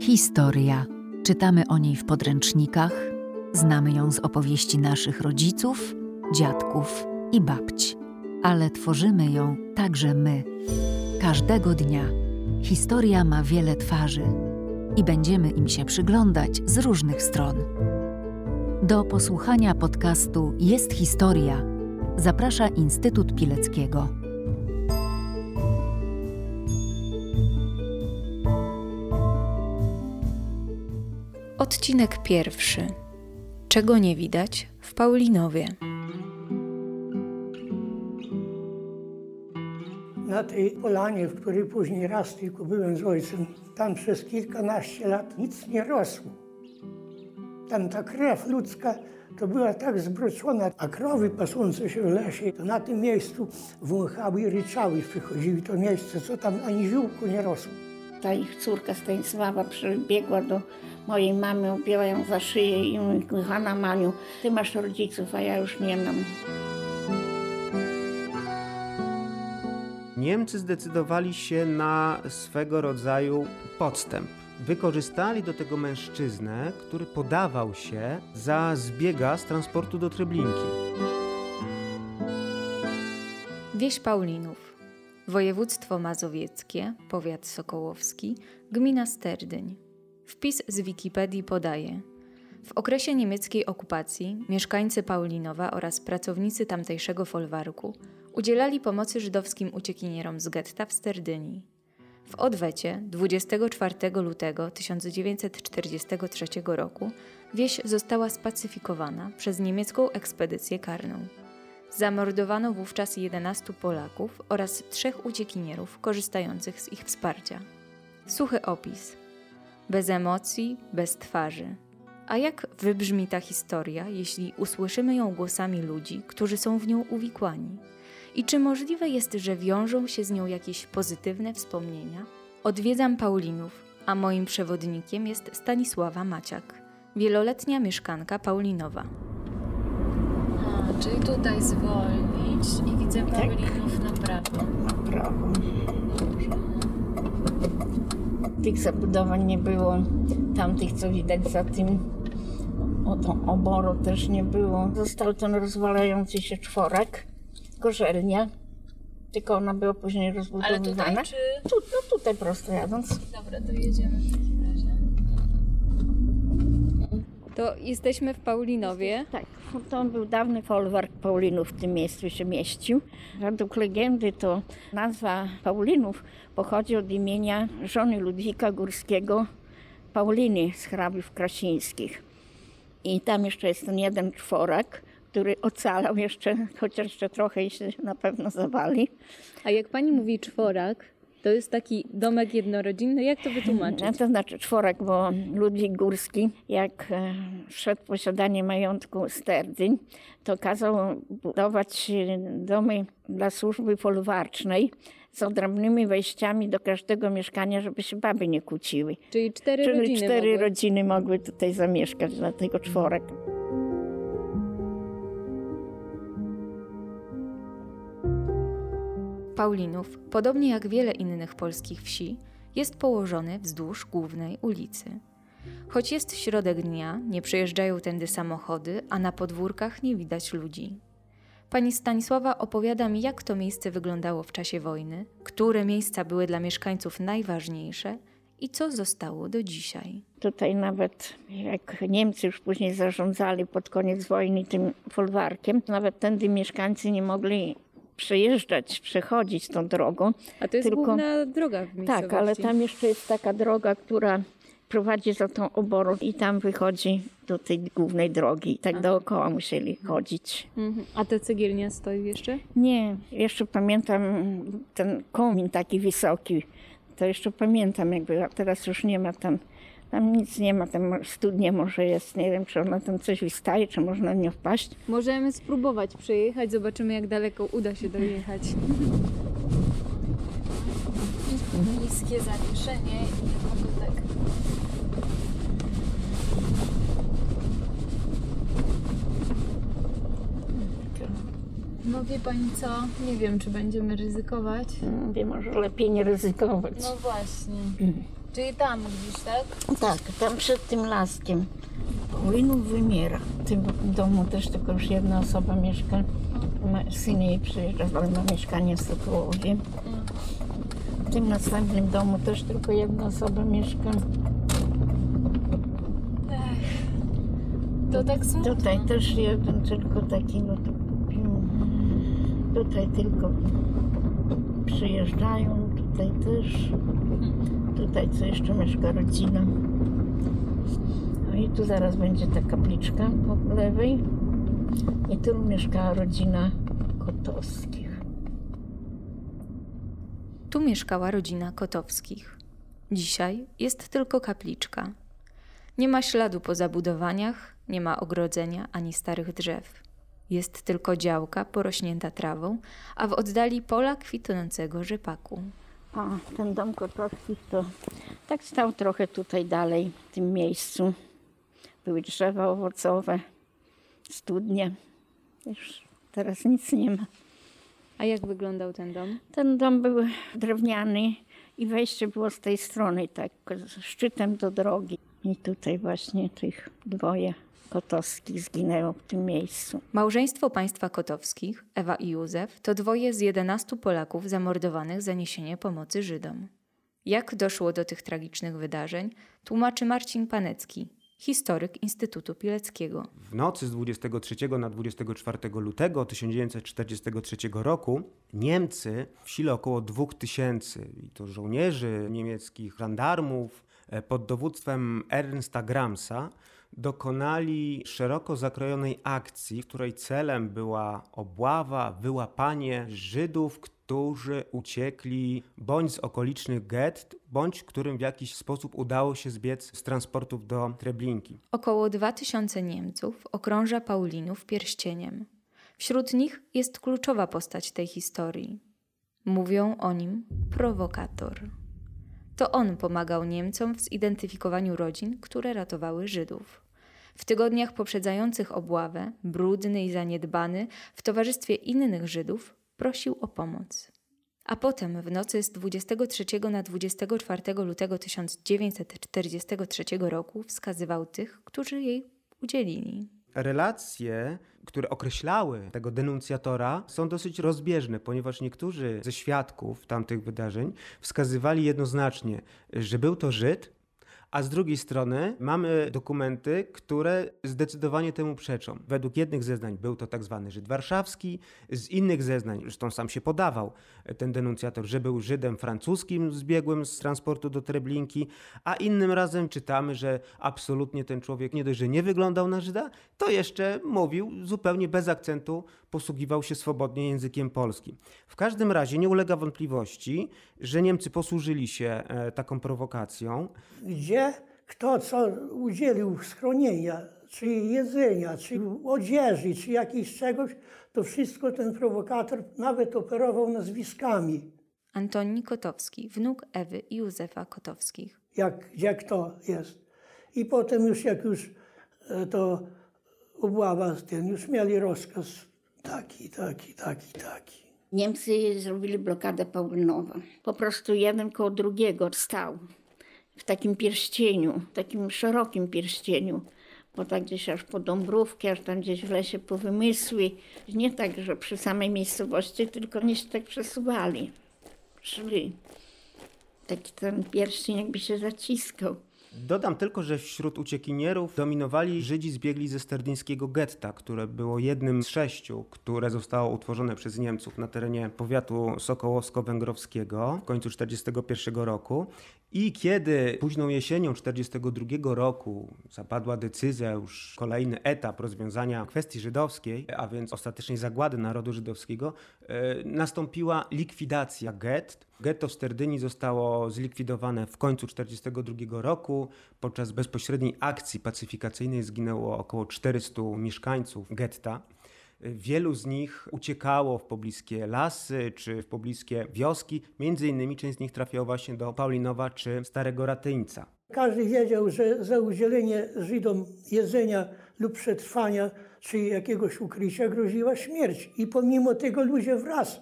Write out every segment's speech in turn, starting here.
Historia. Czytamy o niej w podręcznikach, znamy ją z opowieści naszych rodziców, dziadków i babci, ale tworzymy ją także my. Każdego dnia. Historia ma wiele twarzy i będziemy im się przyglądać z różnych stron. Do posłuchania podcastu Jest Historia zaprasza Instytut Pileckiego. Odcinek pierwszy. Czego nie widać w Paulinowie? Na tej polanie, w której później raz tylko byłem z ojcem, tam przez kilkanaście lat nic nie rosło. Tam ta krew ludzka to była tak zbroczona, a krowy pasące się w lesie, to na tym miejscu wąchały i ryczały, przychodziły to miejsce, co tam ani ziółku nie rosło. Ta ich córka Stanisława przybiegła do mojej mamy, objęła ją za szyję i mówi, kochana Maniu, ty masz rodziców, a ja już nie mam. Niemcy zdecydowali się na swego rodzaju podstęp. Wykorzystali do tego mężczyznę, który podawał się za zbiega z transportu do Treblinki. Wieś Paulinów. Województwo mazowieckie, powiat sokołowski, gmina Sterdyń. Wpis z Wikipedii podaje: W okresie niemieckiej okupacji mieszkańcy Paulinowa oraz pracownicy tamtejszego folwarku udzielali pomocy żydowskim uciekinierom z getta w Sterdyni. W odwecie 24 lutego 1943 roku wieś została spacyfikowana przez niemiecką ekspedycję karną. Zamordowano wówczas 11 Polaków oraz trzech uciekinierów korzystających z ich wsparcia. Suchy opis. Bez emocji, bez twarzy. A jak wybrzmi ta historia, jeśli usłyszymy ją głosami ludzi, którzy są w nią uwikłani? I czy możliwe jest, że wiążą się z nią jakieś pozytywne wspomnienia? Odwiedzam Paulinów, a moim przewodnikiem jest Stanisława Maciak, wieloletnia mieszkanka Paulinowa. Czyli tutaj zwolnić i widzę Tak. Paulinów na prawo. Na prawo. Dobrze. Tych zabudowań nie było, tamtych co widać za tym oto oboru też nie było. Został ten rozwalający się czworek, gorzelnia, tylko ona była później Ale rozbudowywana. tutaj czy... Tu, no tutaj prosto jadąc. Dobra, to jedziemy w takim razie. To jesteśmy w Paulinowie. Tak, to był dawny folwark Paulinów w tym miejscu się mieścił. Według legendy to nazwa Paulinów pochodzi od imienia żony Ludwika Górskiego, Pauliny z hrabiów krasińskich. I tam jeszcze jest ten jeden czworak, który ocalał jeszcze, chociaż jeszcze trochę i się na pewno zawali. A jak pani mówi czworak, to jest taki domek jednorodzinny, jak to wytłumaczyć? No, to znaczy czworek, bo Ludwik Górski, jak e, wszedł w posiadanie majątku Sterdyń, to kazał budować e, domy dla służby folwarcznej z odrębnymi wejściami do każdego mieszkania, żeby się baby nie kłóciły. Czyli cztery Czyli rodziny cztery mogły. rodziny mogły tutaj zamieszkać, dlatego czworek. Paulinów, podobnie jak wiele innych polskich wsi, jest położony wzdłuż głównej ulicy. Choć jest środek dnia, nie przejeżdżają tędy samochody, a na podwórkach nie widać ludzi. Pani Stanisława opowiada mi, jak to miejsce wyglądało w czasie wojny, które miejsca były dla mieszkańców najważniejsze i co zostało do dzisiaj. Tutaj nawet jak Niemcy już później zarządzali pod koniec wojny tym folwarkiem, nawet tędy mieszkańcy nie mogli przejeżdżać, przechodzić tą drogą. A to jest tylko- główna droga w miejscowości. Tak, ale tam jeszcze jest taka droga, która prowadzi za tą oborą i tam wychodzi do tej głównej drogi. I tak dookoła musieli chodzić. Mhm. A ta cegielnia stoi jeszcze? Nie, jeszcze pamiętam ten komin taki wysoki. To jeszcze pamiętam jak była. Teraz już nie ma tam, tam nic nie ma. Tam studnia może jest. Nie wiem, czy ona tam coś wystaje, czy można nie wpaść. Możemy spróbować przejechać, zobaczymy jak daleko uda się dojechać. Niskie zawieszenie i tak... No wie pani co? Nie wiem, czy będziemy ryzykować. Mówię, może lepiej nie ryzykować. No właśnie. Czyli tam gdzieś, tak? Tak, tam przed tym laskiem. Paulinów wymiera. W tym domu też tylko już jedna osoba mieszka. Ma, syn jej przyjeżdża, ale ma mieszkanie w Sokołowie. W tym następnym domu też tylko jedna osoba mieszka. To tak smutno. Tutaj też jeden, tylko taki, no to kupił. Tutaj tylko przyjeżdżają, tutaj też. Tutaj co jeszcze mieszka rodzina. No i tu zaraz będzie ta kapliczka po lewej. I tu mieszkała rodzina Kotowskich. Tu mieszkała rodzina Kotowskich. Dzisiaj jest tylko kapliczka. Nie ma śladu po zabudowaniach, nie ma ogrodzenia ani starych drzew. Jest tylko działka porośnięta trawą, a w oddali pola kwitnącego rzepaku. A ten dom Kotowskich to tak stał trochę tutaj dalej, w tym miejscu. Były drzewa owocowe, studnie. Już teraz nic nie ma. A jak wyglądał ten dom? Ten dom był drewniany i wejście było z tej strony, tak, z szczytem do drogi. I tutaj właśnie tych dwoje Kotowskich zginęło w tym miejscu. Małżeństwo państwa Kotowskich, Ewa i Józef, to dwoje z 11 Polaków zamordowanych za niesienie pomocy Żydom. Jak doszło do tych tragicznych wydarzeń, tłumaczy Marcin Panecki, historyk Instytutu Pileckiego. W nocy z 23 na 24 lutego 1943 roku Niemcy w sile około 2000, i to żołnierzy niemieckich, żandarmów e, pod dowództwem Ernsta Gramsa, dokonali szeroko zakrojonej akcji, której celem była obława, wyłapanie Żydów, którzy uciekli bądź z okolicznych gett, bądź którym w jakiś sposób udało się zbiec z transportów do Treblinki. Około 2000 Niemców okrąża Paulinów pierścieniem. Wśród nich jest kluczowa postać tej historii. Mówią o nim prowokator. To on pomagał Niemcom w zidentyfikowaniu rodzin, które ratowały Żydów. W tygodniach poprzedzających obławę, brudny i zaniedbany, w towarzystwie innych Żydów, prosił o pomoc. A potem w nocy z 23 na 24 lutego 1943 roku wskazywał tych, którzy jej udzielili. Relacje, które określały tego denuncjatora, są dosyć rozbieżne, ponieważ niektórzy ze świadków tamtych wydarzeń wskazywali jednoznacznie, że był to Żyd, a z drugiej strony mamy dokumenty, które zdecydowanie temu przeczą. Według jednych zeznań był to tak zwany Żyd warszawski, z innych zeznań, zresztą sam się podawał ten denuncjator, że był Żydem francuskim zbiegłym z transportu do Treblinki, a innym razem czytamy, że absolutnie ten człowiek nie dość, że nie wyglądał na Żyda, to jeszcze mówił zupełnie bez akcentu, posługiwał się swobodnie językiem polskim. W każdym razie nie ulega wątpliwości, że Niemcy posłużyli się e, taką prowokacją. Gdzie kto co udzielił schronienia, czy jedzenia, czy odzieży, czy jakiś czegoś, to wszystko ten prowokator nawet operował nazwiskami. Antoni Kotowski, wnuk Ewy i Józefa Kotowskich. jak, gdzie kto jest. I potem już jak już e, to obława, ten już mieli rozkaz taki, taki, taki, taki. Niemcy zrobili blokadę Paulinowa. Po prostu jeden koło drugiego stał w takim pierścieniu, takim szerokim pierścieniu. Bo tak gdzieś aż po Dąbrówkę, aż tam gdzieś w lesie po Wymysły. Nie tak, że przy samej miejscowości, tylko nie się tak przesuwali. Szli. Taki ten pierścień jakby się zaciskał. Dodam tylko, że wśród uciekinierów dominowali Żydzi zbiegli ze sterdyńskiego getta, które było jednym z sześciu, które zostało utworzone przez Niemców na terenie powiatu sokołowsko-węgrowskiego w końcu 1941 roku. I kiedy późną jesienią 1942 roku zapadła decyzja, już kolejny etap rozwiązania kwestii żydowskiej, a więc ostatecznej zagłady narodu żydowskiego, e, nastąpiła likwidacja gett. Getto w Sterdynii zostało zlikwidowane w końcu 1942 roku. Podczas bezpośredniej akcji pacyfikacyjnej zginęło około 400 mieszkańców getta. Wielu z nich uciekało w pobliskie lasy czy w pobliskie wioski. Między innymi część z nich trafiała właśnie do Paulinowa czy Starego Ratyńca. Każdy wiedział, że za udzielenie Żydom jedzenia lub przetrwania, czy jakiegoś ukrycia groziła śmierć. I pomimo tego ludzie wraz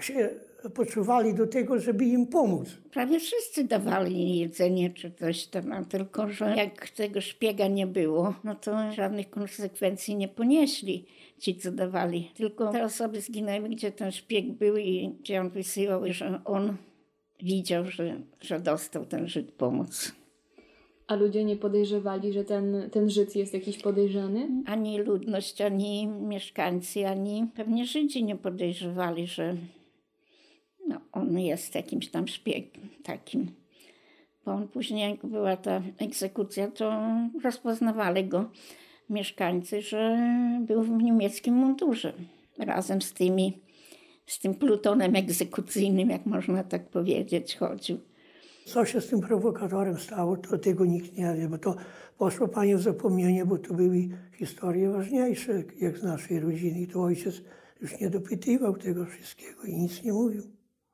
się poczuwali do tego, żeby im pomóc. Prawie wszyscy dawali jedzenie czy coś tam, a tylko że jak tego szpiega nie było, no to żadnych konsekwencji nie ponieśli ci, co dawali. Tylko te osoby zginęły, gdzie ten szpieg był i gdzie on wysyłał, że on widział, że, że dostał ten Żyd pomoc. A ludzie nie podejrzewali, że ten, ten Żyd jest jakiś podejrzany? Ani ludność, ani mieszkańcy, ani pewnie Żydzi nie podejrzewali, że no, on jest jakimś tam szpiegiem takim. Bo on później, jak była ta egzekucja, to rozpoznawali go mieszkańcy, że był w niemieckim mundurze razem z tymi, z tym plutonem egzekucyjnym, jak można tak powiedzieć, chodził. Co się z tym prowokatorem stało, to tego nikt nie wie, bo to poszło panie w zapomnienie, bo to były historie ważniejsze, jak z naszej rodziny. To ojciec już nie dopytywał tego wszystkiego i nic nie mówił.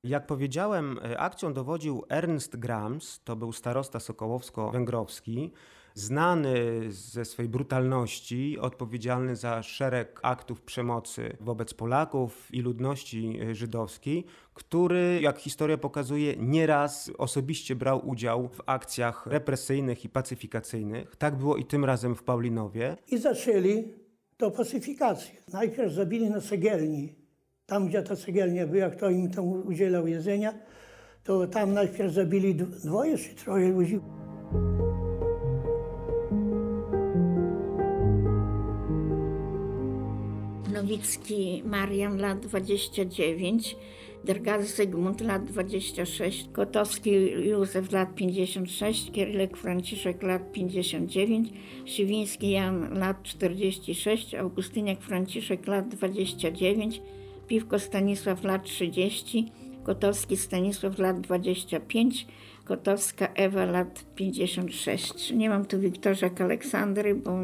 Jak powiedziałem, e, akcją dowodził Ernst Grams, to był starosta sokołowsko-węgrowski, znany ze swojej brutalności, odpowiedzialny za szereg aktów przemocy wobec Polaków i ludności e, żydowskiej, który, jak historia pokazuje, nieraz osobiście brał udział w akcjach represyjnych i pacyfikacyjnych. Tak było i tym razem w Paulinowie. I zaczęli to pacyfikację. Najpierw zabili na cegielni. Tam, gdzie ta cegielnia była, kto im tam udzielał jedzenia, to tam najpierw zabili dwoje czy troje ludzi. Nowicki Marian, lat 29, Dergazy Zygmunt, lat 26, Kotowski Józef, lat 56, Kierylek Franciszek, lat 59, Siwiński Jan, lat 46, Augustyniak Franciszek, lat 29, Piwko Stanisław, lat 30, Kotowski Stanisław, lat 25, Kotowska Ewa, lat 56. Nie mam tu Wiktorzak Aleksandry, bo,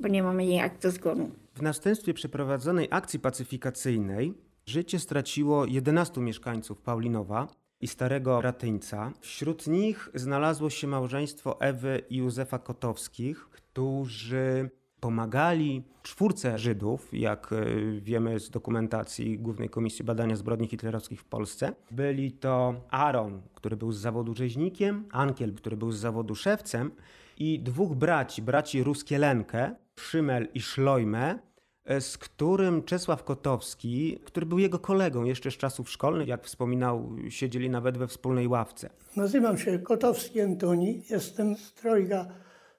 bo nie mamy jej aktu zgonu. W następstwie przeprowadzonej akcji pacyfikacyjnej życie straciło 11 mieszkańców Paulinowa i Starego Ratyńca. Wśród nich znalazło się małżeństwo Ewy i Józefa Kotowskich, którzy pomagali czwórce Żydów, jak e, wiemy z dokumentacji Głównej Komisji Badania Zbrodni Hitlerowskich w Polsce. Byli to Aaron, który był z zawodu rzeźnikiem, Ankiel, który był z zawodu szewcem i dwóch braci, braci Ruskielenkę, Szymel i Szlojmę, e, z którym Czesław Kotowski, który był jego kolegą jeszcze z czasów szkolnych, jak wspominał, siedzieli nawet we wspólnej ławce. Nazywam się Kotowski Antoni, jestem z trojga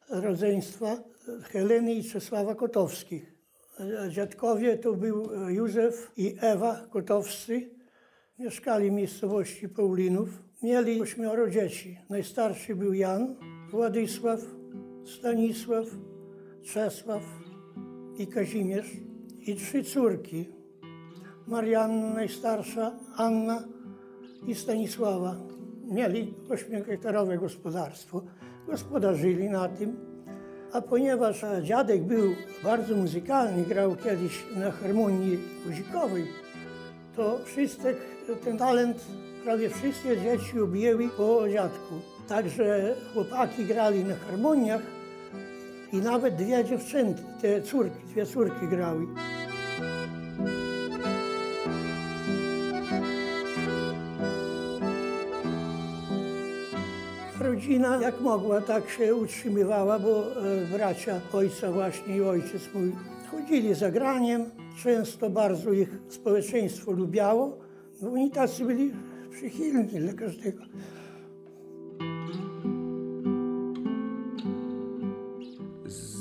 rodzeństwa Heleny i Czesława Kotowskich. Dziadkowie to był Józef i Ewa Kotowscy. Mieszkali w miejscowości Paulinów. Mieli ośmioro dzieci. Najstarszy był Jan, Władysław, Stanisław, Czesław i Kazimierz. I trzy córki. Marianna najstarsza, Anna i Stanisława. Mieli ośmiohektarowe gospodarstwo. Gospodarzyli na tym. A ponieważ dziadek był bardzo muzykalny, grał kiedyś na harmonii guzikowej, to wszystek ten talent prawie wszystkie dzieci objęły po dziadku. Także chłopaki grali na harmoniach i nawet dwie dziewczynki, te córki, dwie córki grały. Rodzina jak mogła, tak się utrzymywała, bo e, bracia ojca właśnie i ojciec mój chodzili za graniem. Często bardzo ich społeczeństwo lubiało. No oni tacy byli przychylni dla każdego.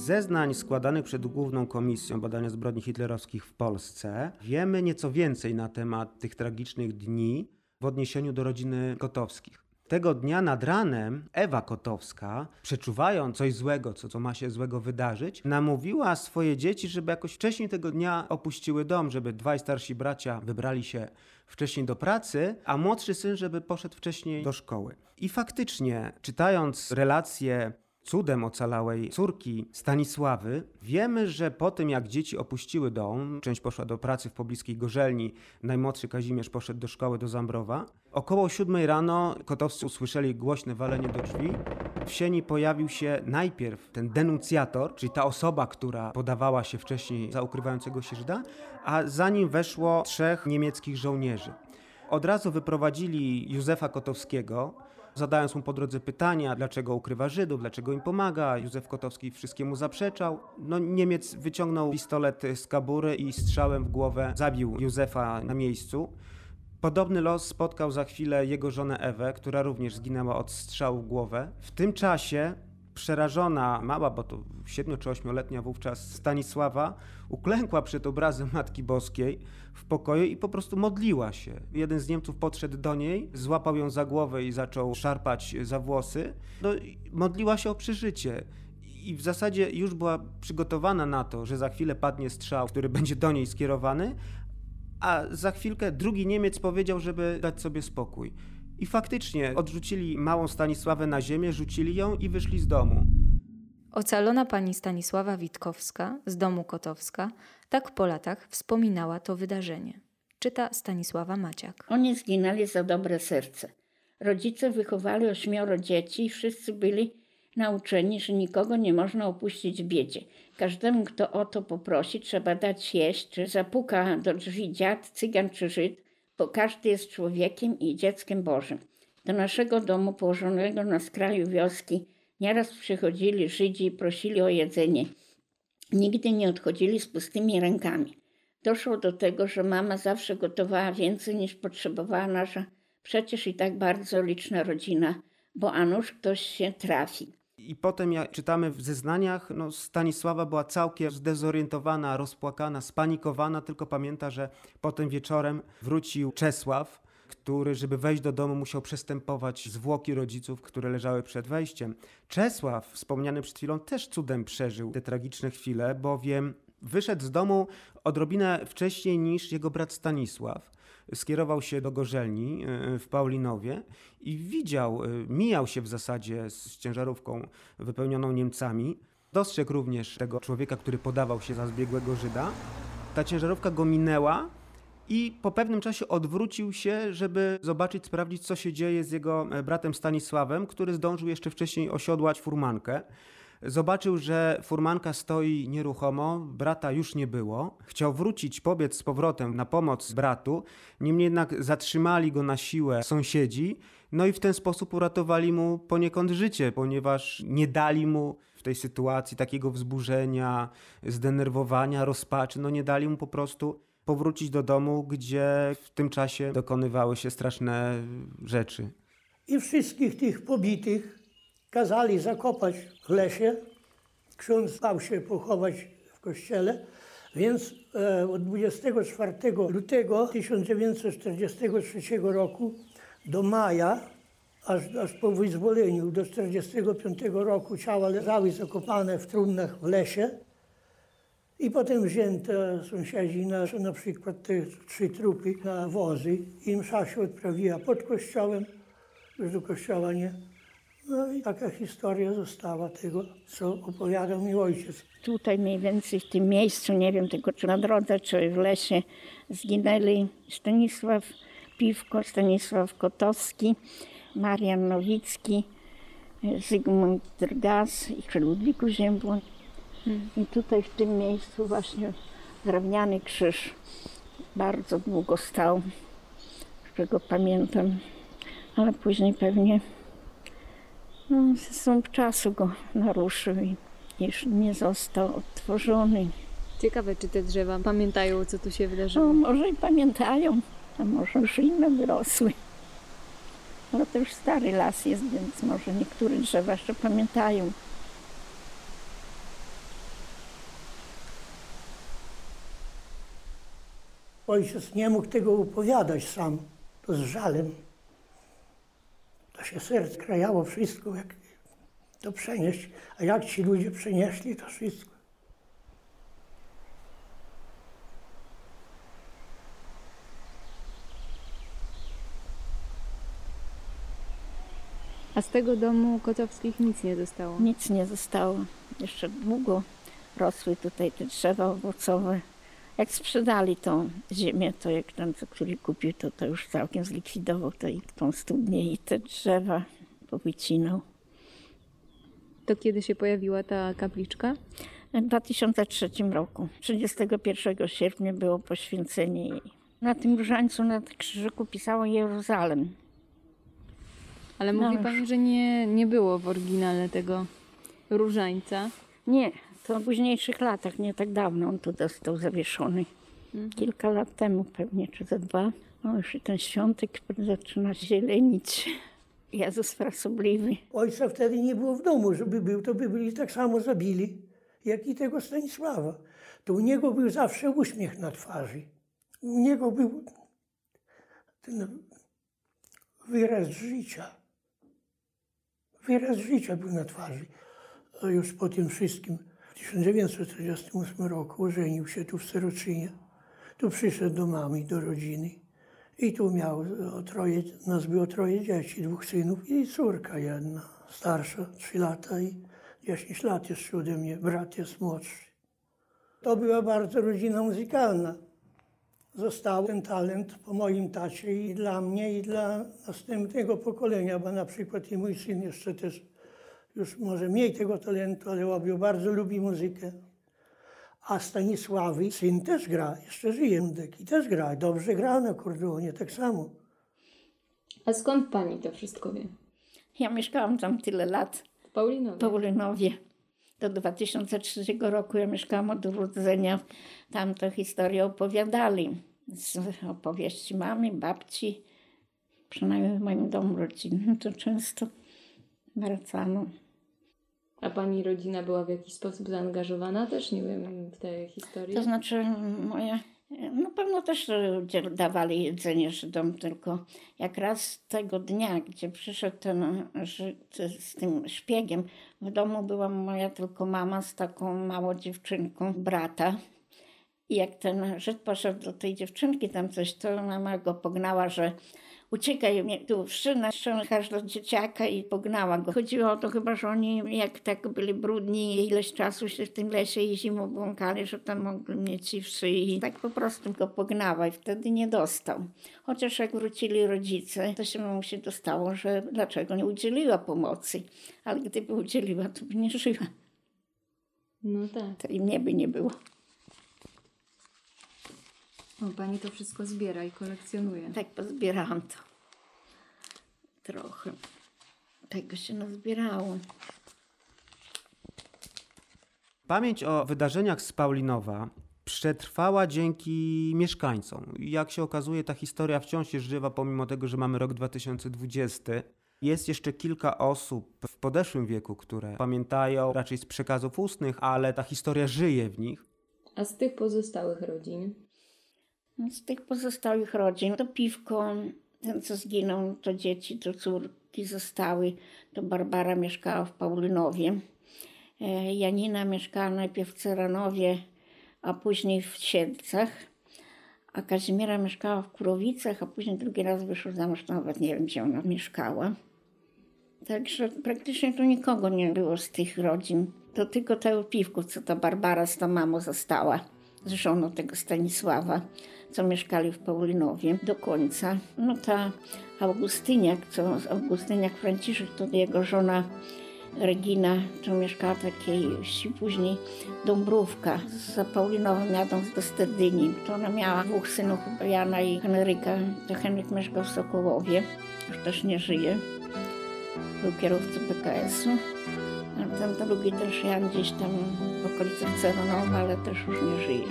Zeznań składanych przed Główną Komisją Badania Zbrodni Hitlerowskich w Polsce wiemy nieco więcej na temat tych tragicznych dni w odniesieniu do rodziny Kotowskich. Tego dnia nad ranem Ewa Kotowska, przeczuwając coś złego, co, co ma się złego wydarzyć, namówiła swoje dzieci, żeby jakoś wcześniej tego dnia opuściły dom, żeby dwaj starsi bracia wybrali się wcześniej do pracy, a młodszy syn, żeby poszedł wcześniej do szkoły. I faktycznie, czytając relacje cudem ocalałej córki Stanisławy, wiemy, że po tym jak dzieci opuściły dom, część poszła do pracy w pobliskiej Gorzelni, najmłodszy Kazimierz poszedł do szkoły do Zambrowa, około siódmej rano kotowscy usłyszeli głośne walenie do drzwi. W sieni pojawił się najpierw ten denuncjator, czyli ta osoba, która podawała się wcześniej za ukrywającego się Żyda, a za nim weszło trzech niemieckich żołnierzy. Od razu wyprowadzili Józefa Kotowskiego, zadając mu po drodze pytania, dlaczego ukrywa Żydów, dlaczego im pomaga. Józef Kotowski wszystkiemu zaprzeczał. No, Niemiec wyciągnął pistolet z kabury i strzałem w głowę zabił Józefa na miejscu. Podobny los spotkał za chwilę jego żonę Ewę, która również zginęła od strzału w głowę. W tym czasie przerażona mała, bo to 7 czy 8-letnia wówczas Stanisława, uklękła przed obrazem Matki Boskiej w pokoju i po prostu modliła się. Jeden z Niemców podszedł do niej, złapał ją za głowę i zaczął szarpać za włosy. No, modliła się o przeżycie. I w zasadzie już była przygotowana na to, że za chwilę padnie strzał, który będzie do niej skierowany, a za chwilkę drugi Niemiec powiedział, żeby dać sobie spokój. I faktycznie odrzucili małą Stanisławę na ziemię, rzucili ją i wyszli z domu. Ocalona pani Stanisława Witkowska z domu Kotowska tak po latach wspominała to wydarzenie. Czyta Stanisława Maciak. Oni zginęli za dobre serce. Rodzice wychowali ośmioro dzieci i wszyscy byli nauczeni, że nikogo nie można opuścić w biedzie. Każdemu, kto o to poprosi, trzeba dać jeść, czy zapuka do drzwi dziad, cygan czy Żyd, bo każdy jest człowiekiem i dzieckiem Bożym. Do naszego domu położonego na skraju wioski nieraz przychodzili Żydzi i prosili o jedzenie. Nigdy nie odchodzili z pustymi rękami. Doszło do tego, że mama zawsze gotowała więcej niż potrzebowała nasza przecież i tak bardzo liczna rodzina, bo a nuż ktoś się trafi. I potem, jak czytamy w zeznaniach, no Stanisława była całkiem zdezorientowana, rozpłakana, spanikowana, tylko pamięta, że potem wieczorem wrócił Czesław, który, żeby wejść do domu, musiał przestępować zwłoki rodziców, które leżały przed wejściem. Czesław, wspomniany przed chwilą, też cudem przeżył te tragiczne chwile, bowiem wyszedł z domu odrobinę wcześniej niż jego brat Stanisław skierował się do Gorzelni e, w Paulinowie i widział, e, mijał się w zasadzie z ciężarówką wypełnioną Niemcami. Dostrzegł również tego człowieka, który podawał się za zbiegłego Żyda. Ta ciężarówka go minęła i po pewnym czasie odwrócił się, żeby zobaczyć, sprawdzić, co się dzieje z jego e, bratem Stanisławem, który zdążył jeszcze wcześniej osiodłać furmankę. Zobaczył, że furmanka stoi nieruchomo, brata już nie było. Chciał wrócić, pobiec z powrotem na pomoc bratu, niemniej jednak zatrzymali go na siłę sąsiedzi, no i w ten sposób uratowali mu poniekąd życie, ponieważ nie dali mu w tej sytuacji takiego wzburzenia, zdenerwowania, rozpaczy, no nie dali mu po prostu powrócić do domu, gdzie w tym czasie dokonywały się straszne rzeczy. I wszystkich tych pobitych kazali zakopać w lesie. Ksiądz dał się pochować w kościele, więc e, od 24 lutego 1943 roku do maja, aż, aż po wyzwoleniu do 1945 roku ciała leżały zakopane w trumnach w lesie. I potem wzięto sąsiedzi na, na przykład te trzy trupy na wozy i msza się odprawiła pod kościołem, już do kościoła nie. No i taka historia została tego, co opowiadał mi ojciec. Tutaj mniej więcej w tym miejscu, nie wiem tylko czy na drodze, czy w lesie, zginęli Stanisław Piwko, Stanisław Kotowski, Marian Nowicki, Zygmunt Drgas i Ludwiku Ziębłon. I tutaj w tym miejscu właśnie drewniany krzyż bardzo długo stał, czego pamiętam, ale później pewnie no, sąd czasu go naruszył i już nie został odtworzony. Ciekawe, czy te drzewa pamiętają, co tu się wydarzyło. No, może i pamiętają, a może już inne wyrosły. Ale to już stary las jest, więc może niektóre drzewa jeszcze pamiętają. Ojciec nie mógł tego opowiadać sam, to z żalem. Się serce krajało wszystko, jak to przenieść. A jak ci ludzie przenieśli to wszystko? A z tego domu Kotowskich nic nie zostało. Nic nie zostało. Jeszcze długo rosły tutaj te drzewa owocowe. Jak sprzedali tą ziemię, to jak ten, co który kupił, to, to już całkiem zlikwidował to i tą studnię i te drzewa powycinał. To kiedy się pojawiła ta kapliczka? W 2003 roku, 31 sierpnia było poświęcenie i Na tym różańcu na krzyżyku pisało Jeruzalem. Ale No mówi już. pani, że nie, nie było w oryginale tego różańca. Nie, to w późniejszych latach, nie tak dawno on tu został zawieszony. Kilka lat temu pewnie, czy za dwa. O, już i ten świątek zaczyna zielenić. Jezus frasobliwy. Ojca wtedy nie było w domu, żeby był, to by byli tak samo zabili, jak i tego Stanisława. To u niego był zawsze uśmiech na twarzy. U niego był ten wyraz życia. Wyraz życia był na twarzy. A już po tym wszystkim 1948 roku ożenił się tu w Seroczynie. Tu przyszedł do mamy, do rodziny. I tu miał troje, nas było troje dzieci, dwóch synów i córka jedna, starsza, trzy lata i 10 lat jeszcze ode mnie, brat jest młodszy. To była bardzo rodzina muzykalna. Został ten talent po moim tacie i dla mnie, i dla następnego pokolenia, bo na przykład i mój syn jeszcze też już może mniej tego talentu, ale robił, bardzo lubi muzykę. A Stanisławy syn też gra, jeszcze żyje Mdek i też gra, dobrze gra na akordeonie, tak samo. A skąd pani to wszystko wie? Ja mieszkałam tam tyle lat, W Paulinowie. w Paulynowie. Do 2003 roku ja mieszkałam od urodzenia. Tam to historię opowiadali. Z opowieści mamy, babci. Przynajmniej w moim domu rodzinnym to często wracano. A pani rodzina była w jakiś sposób zaangażowana też, nie wiem, w te historie? To znaczy moje, no pewno też ludzie dawali jedzenie Żydom, tylko jak raz tego dnia, gdzie przyszedł ten Żyd z tym szpiegiem, w domu była moja tylko mama z taką małą dziewczynką, brata. I jak ten Żyd poszedł do tej dziewczynki tam coś, to mama go pognała, że uciekaj mnie tu, wszynę ściągasz do dzieciaka i pognała go. Chodziło o to chyba, że oni jak tak byli brudni i ileś czasu się w tym lesie i zimą błąkali, że tam mogli mieć i w szyi. Tak po prostu go pognała i wtedy nie dostał. Chociaż jak wrócili rodzice, to się mu się dostało, że dlaczego nie udzieliła pomocy. Ale gdyby udzieliła, to by nie żyła. No tak. To i mnie by nie było. O, pani to wszystko zbiera i kolekcjonuje. Tak pozbierałam to. Trochę. Tego się nazbierało. Pamięć o wydarzeniach z Paulinowa przetrwała dzięki mieszkańcom. Jak się okazuje, ta historia wciąż jest żywa, pomimo tego, że mamy rok 2020. Jest jeszcze kilka osób w podeszłym wieku, które pamiętają raczej z przekazów ustnych, ale ta historia żyje w nich. A z tych pozostałych rodzin? Z tych pozostałych rodzin to piwko, ten co zginął, to dzieci, to córki zostały. To Barbara mieszkała w Paulynowie. E, Janina mieszkała najpierw w Ceranowie, a później w Siedlcach. A Kazimiera mieszkała w Kurowicach, a później drugi raz wyszła za mąż, nawet nie wiem, gdzie ona mieszkała. Także praktycznie tu nikogo nie było z tych rodzin. To tylko tego piwku, co ta Barbara z tą mamą została, z żoną tego Stanisława, co mieszkali w Paulynowie do końca. No ta Augustyniak, co Augustyniak Franciszek, to jego żona Regina, to mieszkała takiej wsi później Dąbrówka. Za Paulinową jadąc do Sterdyni. To ona miała dwóch synów, Jana i Henryka. To Henryk mieszkał w Sokołowie, już też nie żyje. Był kierowcą PKS-u. A ten drugi też Jan gdzieś tam w okolicach Ceronowa, ale też już nie żyje.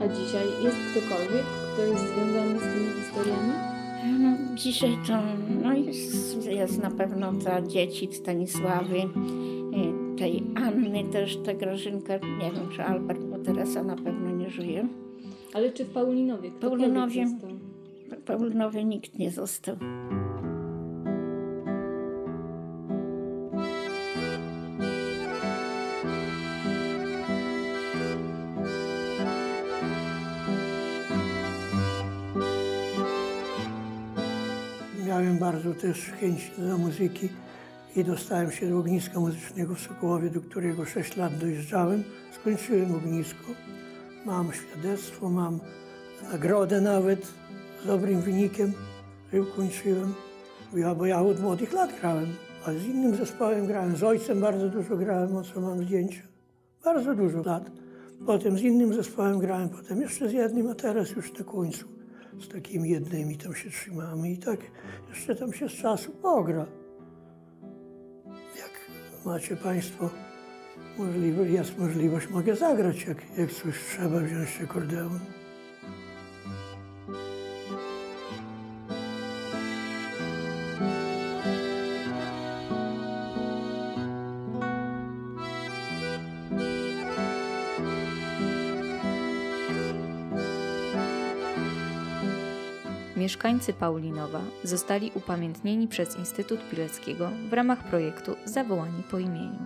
A dzisiaj jest ktokolwiek, kto jest związany z tymi historiami? No, dzisiaj to no jest, jest na pewno ta dzieci Stanisławy, y, tej Anny też, ta Grażynka, nie wiem czy Albert, bo Teresa na pewno nie żyje. Ale czy w Paulinowie Paulinowie. Paulinowie nikt nie został. Bardzo też chęć do muzyki i dostałem się do ogniska muzycznego w Sokołowie, do którego 6 lat dojeżdżałem. Skończyłem ognisko. Mam świadectwo, mam nagrodę nawet z dobrym wynikiem, że ukończyłem. Ja, bo ja od młodych lat grałem, a z innym zespołem grałem. Z ojcem bardzo dużo grałem, o co mam zdjęcia. Bardzo dużo lat. Potem z innym zespołem grałem, potem jeszcze z jednym, a teraz już na końcu z takimi jednymi tam się trzymamy i tak jeszcze tam się z czasu pogra. Jak macie Państwo możliwość, jest możliwość, mogę zagrać, jak, jak coś trzeba wziąć akordeon. Mieszkańcy Paulinowa zostali upamiętnieni przez Instytut Pileckiego w ramach projektu Zawołani po imieniu.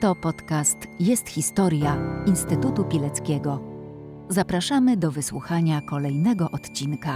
To podcast Jest Historia Instytutu Pileckiego. Zapraszamy do wysłuchania kolejnego odcinka.